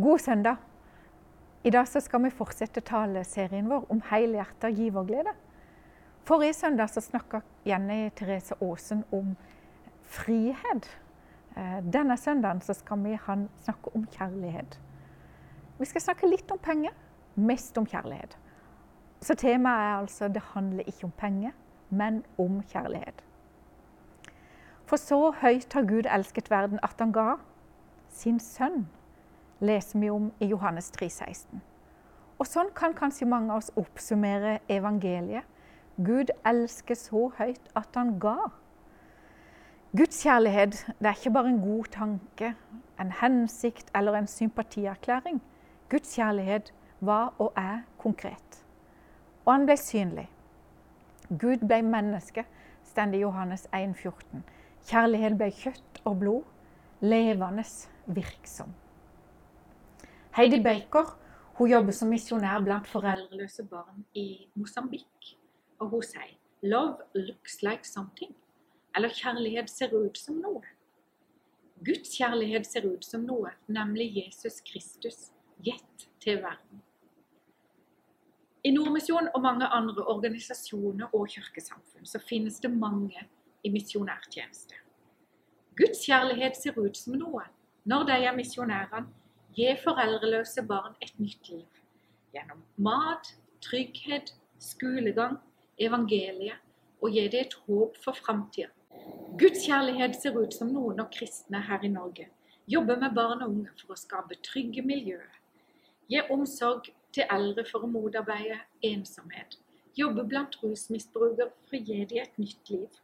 God søndag. I dag skal vi fortsette taleserien vår om helhjerta giverglede. Forrige søndag snakka Jenny Therese Aasen om frihet. Eh, denne søndagen skal vi snakke om kjærlighet. Vi skal snakke litt om penger, mest om kjærlighet. Så temaet er altså det handler ikke om penger, men om kjærlighet. For så høyt har Gud elsket verden at han ga sin sønn leser vi om i Johannes 3, 16. Og sånn kan kanskje mange av oss oppsummere evangeliet. Gud elsker så høyt at han ga. Guds kjærlighet det er ikke bare en god tanke, en hensikt eller en sympatierklæring. Guds kjærlighet var og er konkret. Og han ble synlig. Gud ble menneske, står det i Johannes 1, 14. Kjærlighet ble kjøtt og blod, levende, virksom. Heidi Baker hun jobber som misjonær blant foreldreløse barn i Mosambik. Og hun sier 'Love looks like something'. Eller 'kjærlighet ser ut som noe'. Guds kjærlighet ser ut som noe, nemlig Jesus Kristus, gitt til verden. I Nordmisjon og mange andre organisasjoner og kirkesamfunn så finnes det mange i misjonærtjeneste. Guds kjærlighet ser ut som noe når de er misjonærene Gi foreldreløse barn et nytt liv. Gjennom mat, trygghet, skolegang, evangeliet og gi dem et håp for framtida. Guds kjærlighet ser ut som noen av kristne her i Norge jobber med barn og unge for å skape trygge miljøer. Gi omsorg til eldre for å motarbeide ensomhet. Jobbe blant rusmisbrukere for å gi dem et nytt liv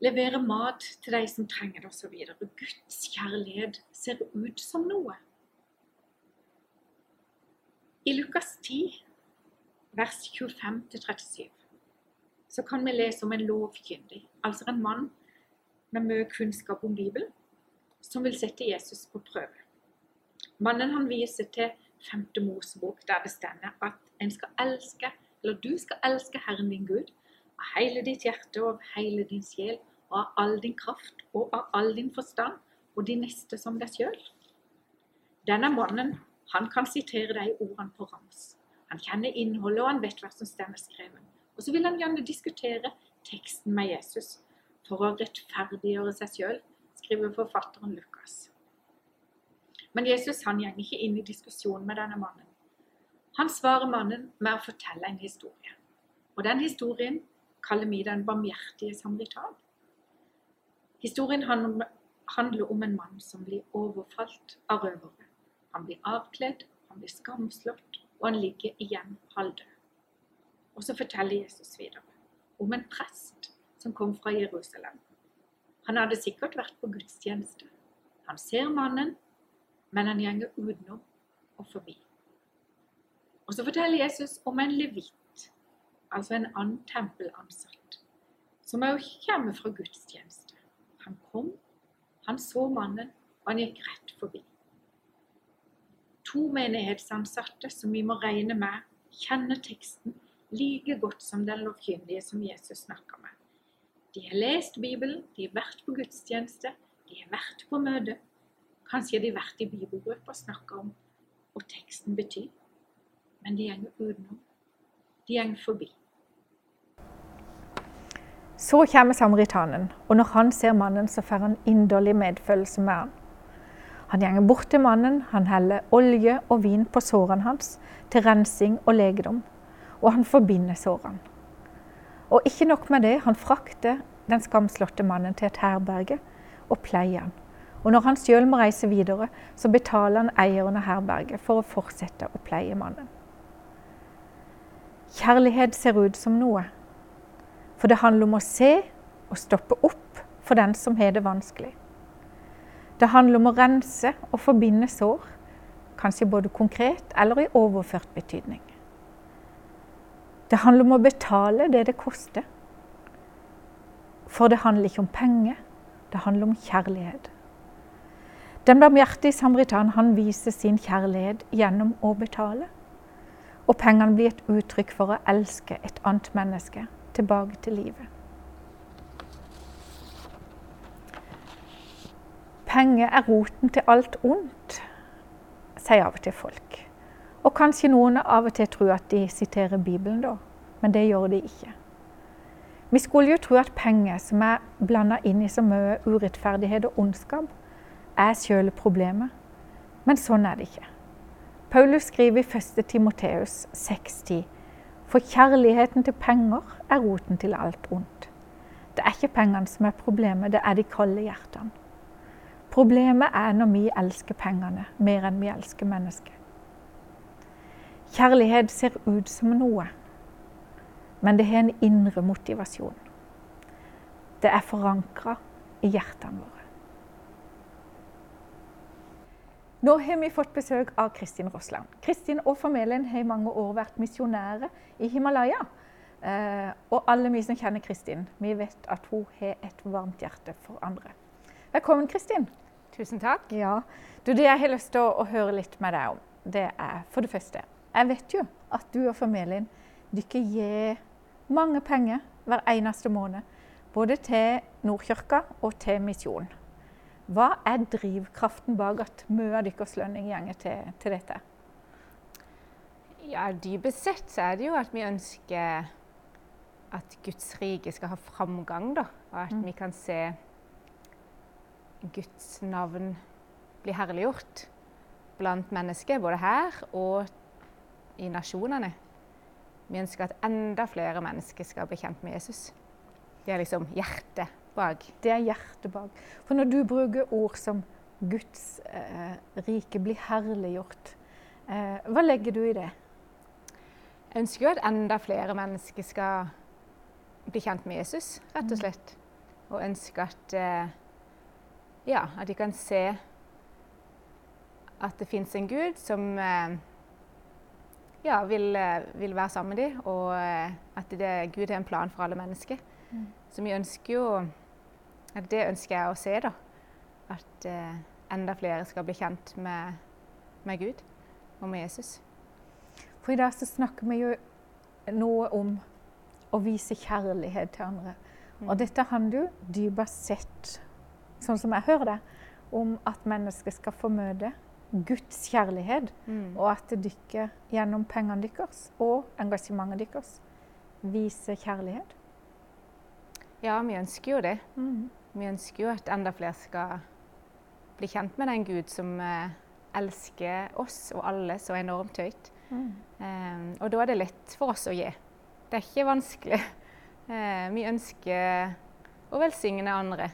levere mat til de som trenger det osv. Guds kjærlighet ser ut som noe. I Lukas 10, vers 25-37, så kan vi lese om en lovkyndig, altså en mann med mye kunnskap om Bibelen, som vil sette Jesus på prøve. Mannen han viser til 5. Mosebok, der det stender at en skal elske, eller du skal elske Herren din Gud av hele ditt hjerte og av hele din sjel av all din kraft og av all din forstand, og de neste som deg sjøl. Denne mannen han kan sitere de ordene på rams. Han kjenner innholdet, og han vet hva som stemmer skrevet. Og så vil han gjerne diskutere teksten med Jesus for å rettferdiggjøre seg sjøl, skriver forfatteren Lukas. Men Jesus han går ikke inn i diskusjonen med denne mannen. Han svarer mannen med å fortelle en historie. Og den historien kaller vi den barmhjertige samaritan. Historien handler om en mann som blir overfalt av røvere. Han blir avkledd, han blir skamslått, og han ligger igjen halvdød. Og så forteller Jesus videre om en prest som kom fra Jerusalem. Han hadde sikkert vært på gudstjeneste. Han ser mannen, men han gjenger utenom og forbi. Og så forteller Jesus om en levit, altså en annen tempelansatt, som også kommer fra gudstjeneste. Han kom, han så mannen, og han gikk rett forbi. To menighetsansatte som vi må regne med, kjenner teksten like godt som den lovkyndige som Jesus snakker med. De har lest Bibelen, de har vært på gudstjeneste, de har vært på møte. Kanskje de har vært i bibelgrupper og snakka om hva teksten betyr. Men de går utenom. De går forbi. Så kommer samaritanen, og når han ser mannen, så får han inderlig medfølelse med han. Han gjenger bort til mannen, han heller olje og vin på sårene hans til rensing og legedom, og han forbinder sårene. Og ikke nok med det, han frakter den skamslåtte mannen til et herberge og pleier han. Og når han sjøl må reise videre, så betaler han eieren av herberget for å fortsette å pleie mannen. Kjærlighet ser ut som noe for det handler om å se og stoppe opp for den som har det vanskelig. Det handler om å rense og forbinde sår, kanskje både konkret eller i overført betydning. Det handler om å betale det det koster. For det handler ikke om penger, det handler om kjærlighet. Den barmhjertige samaritan han viser sin kjærlighet gjennom å betale. Og pengene blir et uttrykk for å elske et annet menneske tilbake til livet. Penger er roten til alt ondt, sier av og til folk. Og kanskje noen av og til tror at de siterer Bibelen, da. Men det gjør de ikke. Vi skulle jo tro at penger som er blanda inn i så mye urettferdighet og ondskap, er sjøle problemet. Men sånn er det ikke. Paulus skriver i 1. Timoteus 6,10.: For kjærligheten til penger er roten til alt ondt. Det er ikke pengene som er problemet, det er de kalde hjertene. Problemet er når vi elsker pengene mer enn vi elsker mennesket. Kjærlighet ser ut som noe, men det har en indre motivasjon. Det er forankra i hjertene våre. Nå har vi fått besøk av Kristin Rossland. Kristin og familien har i mange år vært misjonærer i Himalaya. Eh, og alle vi som kjenner Kristin, vi vet at hun har et varmt hjerte for andre. Velkommen, Kristin. Tusen takk. Ja. Du, det jeg har lyst til å, å, høre litt med deg om, det er for det første Jeg vet jo at du og familien dere gir mange penger hver eneste måned. Både til Nordkirka og til misjon. Hva er drivkraften bak at mye av deres lønning går til, til, dette? Ja, Dypest sett så er det jo at vi ønsker at Guds rike skal ha framgang. Da, og at mm. vi kan se Guds navn bli herliggjort blant mennesker, både her og i nasjonene. Vi ønsker at enda flere mennesker skal bli kjent med Jesus. Det er liksom hjertet bak. Det er hjertet bak. For når du bruker ord som Guds eh, rike blir herliggjort, eh, hva legger du i det? Jeg ønsker jo at enda flere mennesker skal bli kjent med Jesus, rett og mm. slett. Og ønsker at, eh, ja, at de kan se at det fins en Gud som eh, ja, vil, eh, vil, være sammen med dem, og eh, at det, Gud har en plan for alle mennesker. Mm. Så vi ønsker jo det ønsker jeg å se, da. At eh, enda flere skal bli kjent med, med, Gud og med Jesus. For i dag så snakker vi jo noe om å vise kjærlighet til andre. Mm. Og dette handler jo dypest sett, sånn som jeg hører det, om at mennesker skal få møte Guds kjærlighet. Mm. Og at dere gjennom pengene deres og engasjementet deres viser kjærlighet. Ja, vi ønsker jo det. Mm. Vi ønsker jo at enda flere skal bli kjent med den Gud som eh, elsker oss og alle så enormt høyt. Mm. Um, og da er det lett for oss å gi. Det er ikke vanskelig. Uh, vi ønsker å velsigne andre.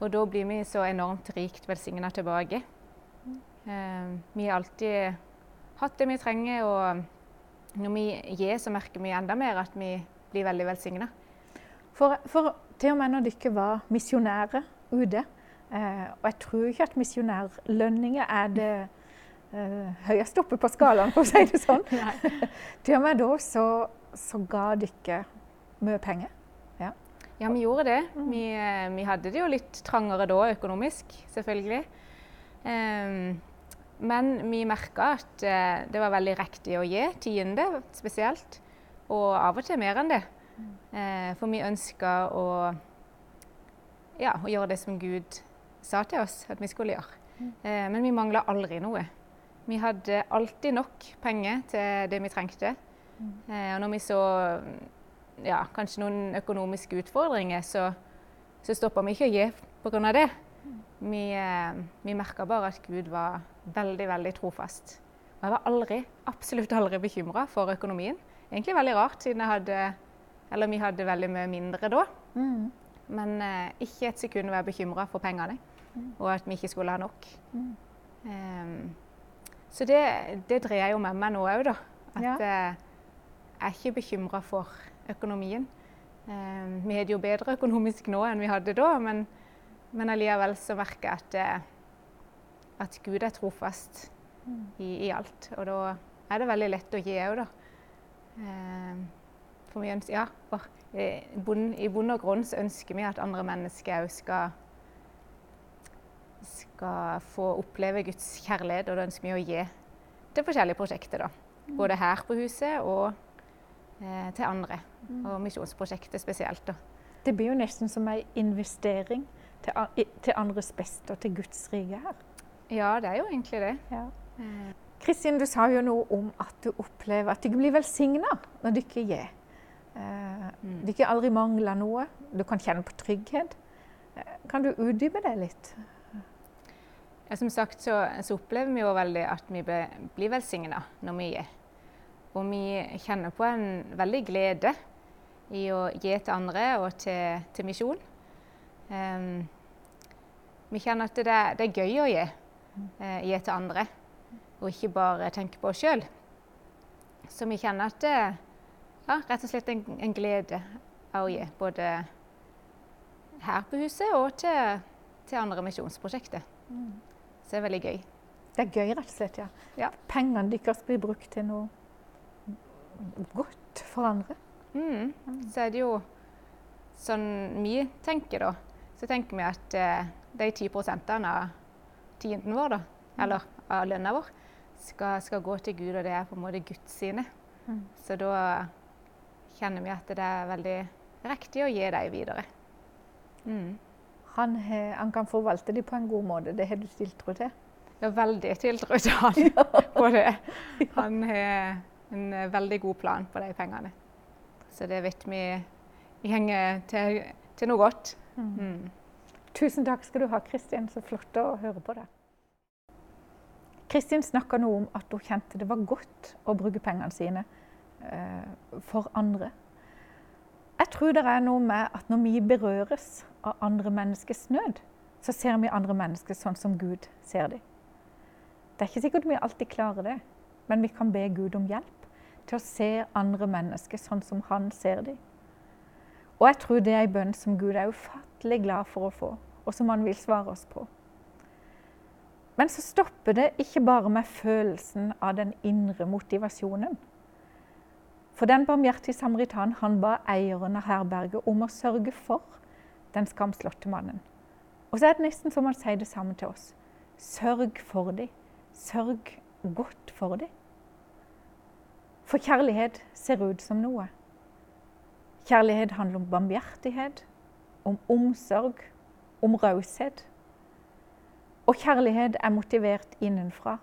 Og da blir vi så enormt rikt velsigna tilbake. Mm. Um, vi har alltid hatt det vi trenger, og når vi gir, så merker vi enda mer at vi blir veldig velsigna. For, for til og med når dere var misjonærer ute. Eh, og jeg tror ikke at misjonærlønninger er det eh, høyeste oppe på skalaen, for å si det sånn. til og med da så, så ga dere mye penger. Ja. ja, vi gjorde det. Mm. Vi, eh, vi, hadde det jo litt trangere da økonomisk, selvfølgelig. Um, men vi merka at uh, det var veldig riktig å gi tiende spesielt. Og av og til mer enn det. Eh, for vi ønska å, ja, å gjøre det som Gud sa til oss at vi skulle gjøre. Mm. Eh, men vi mangla aldri noe. Vi hadde alltid nok penger til det vi trengte. Mm. Eh, og når vi så ja, kanskje noen økonomiske utfordringer, så, så stoppa vi ikke å gi pga. det. Mm. Vi, vi merka bare at Gud var veldig, veldig trofast. Og jeg var aldri, absolutt aldri bekymra for økonomien. Egentlig veldig rart, siden jeg hadde eller vi hadde veldig mye mindre da. Mm. Men eh, ikke et sekund var jeg bekymra for pengene, mm. og at vi ikke skulle ha nok. Mm. Um, så det, det dreier jeg jo med meg nå òg, da. At ja. eh, jeg er ikke bekymra for økonomien. Um, vi har det jo bedre økonomisk nå enn vi hadde da, men, men allikevel så merker jeg at, eh, at Gud er trofast mm. i, i, alt. Og da er det veldig lett å gi òg, da. Um, for vi ønsker, ja, for, i, bunn, I bunn og grunn så ønsker vi at andre mennesker òg skal, skal få oppleve Guds kjærlighet, og det ønsker vi å gi til forskjellige prosjekter. da. Mm. Både her på huset og eh, til andre. Mm. Og misjonsprosjektet spesielt. da. Det blir jo nesten som en investering til, til andres beste og til Guds rike her. Ja, det er jo egentlig det. Ja. Kristin, du sa jo noe om at du opplever at du blir velsigna når du ikke gir. Eh, du ikke aldri mangler noe. Du kan kjenne på trygghet. Eh, kan du utdype det litt? Ja, som sagt så, så, opplever vi jo veldig at vi blir velsigna når vi gir. Og vi kjenner på en veldig glede i å gi til andre og til, til misjon. Um, vi kjenner at det, det, er gøy å gi, uh, gi til andre, og ikke bare tenke på oss sjøl. Så vi kjenner at det ja, rett og slett en, en glede å gi, både her på huset og til, til andre misjonsprosjekter. Mm. Så det er veldig gøy. Det er gøy, rett og slett, ja. ja. Pengene deres blir brukt til noe godt for andre. Mm. Så er det jo sånn vi tenker, da. Så tenker vi at eh, de 10 av tienden vår, da, mm. eller av lønna vår, skal, skal, gå til Gud, og det er på en måte Guds sine. Mm. Så da kjenner vi at det er veldig riktig å gi dem videre. Mm. Han, han, kan forvalte dem på en god måte. Det har du tiltro til? Jeg har veldig tiltro til han på det. Han har en veldig god plan på de pengene. Så det vet vi henger til, til noe godt. Mm. Mm. Tusen takk skal du ha, Kristin. Så flott å høre på deg. Kristin snakka noe om at hun kjente det var godt å bruke pengene sine for andre. Jeg tror det er noe med at når vi berøres av andre menneskers nød, så ser vi andre mennesker sånn som Gud ser dem. Det er ikke sikkert vi alltid klarer det, men vi kan be Gud om hjelp til å se andre mennesker sånn som han ser dem. Og jeg tror det er en bønn som Gud er ufattelig glad for å få, og som han vil svare oss på. Men så stopper det ikke bare med følelsen av den indre motivasjonen. For den barmhjertige samaritan han ba eieren av herberget om å sørge for den skamslåtte mannen. Og så er det nesten som han sier det samme til oss. Sørg for dem. Sørg godt for dem. For kjærlighet ser ut som noe. Kjærlighet handler om barmhjertighet, om omsorg, om raushet. Og kjærlighet er motivert innenfra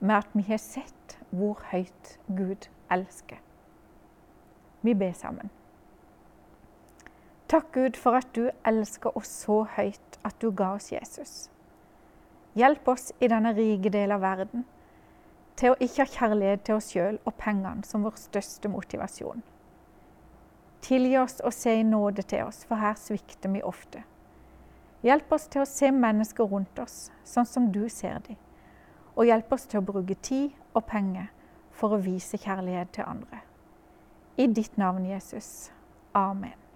med at vi har sett hvor høyt Gud elsker. Vi ber sammen. Takk, Gud, for at du elsker oss så høyt at du ga oss Jesus. Hjelp oss i denne rike del av verden til å ikke ha kjærlighet til oss sjøl og pengene som vår største motivasjon. Tilgi oss og se i nåde til oss, for her svikter vi ofte. Hjelp oss til å se mennesker rundt oss sånn som du ser dem. Og hjelp oss til å bruke tid og penger for å vise kjærlighet til andre. I ditt navn, Jesus. Amen.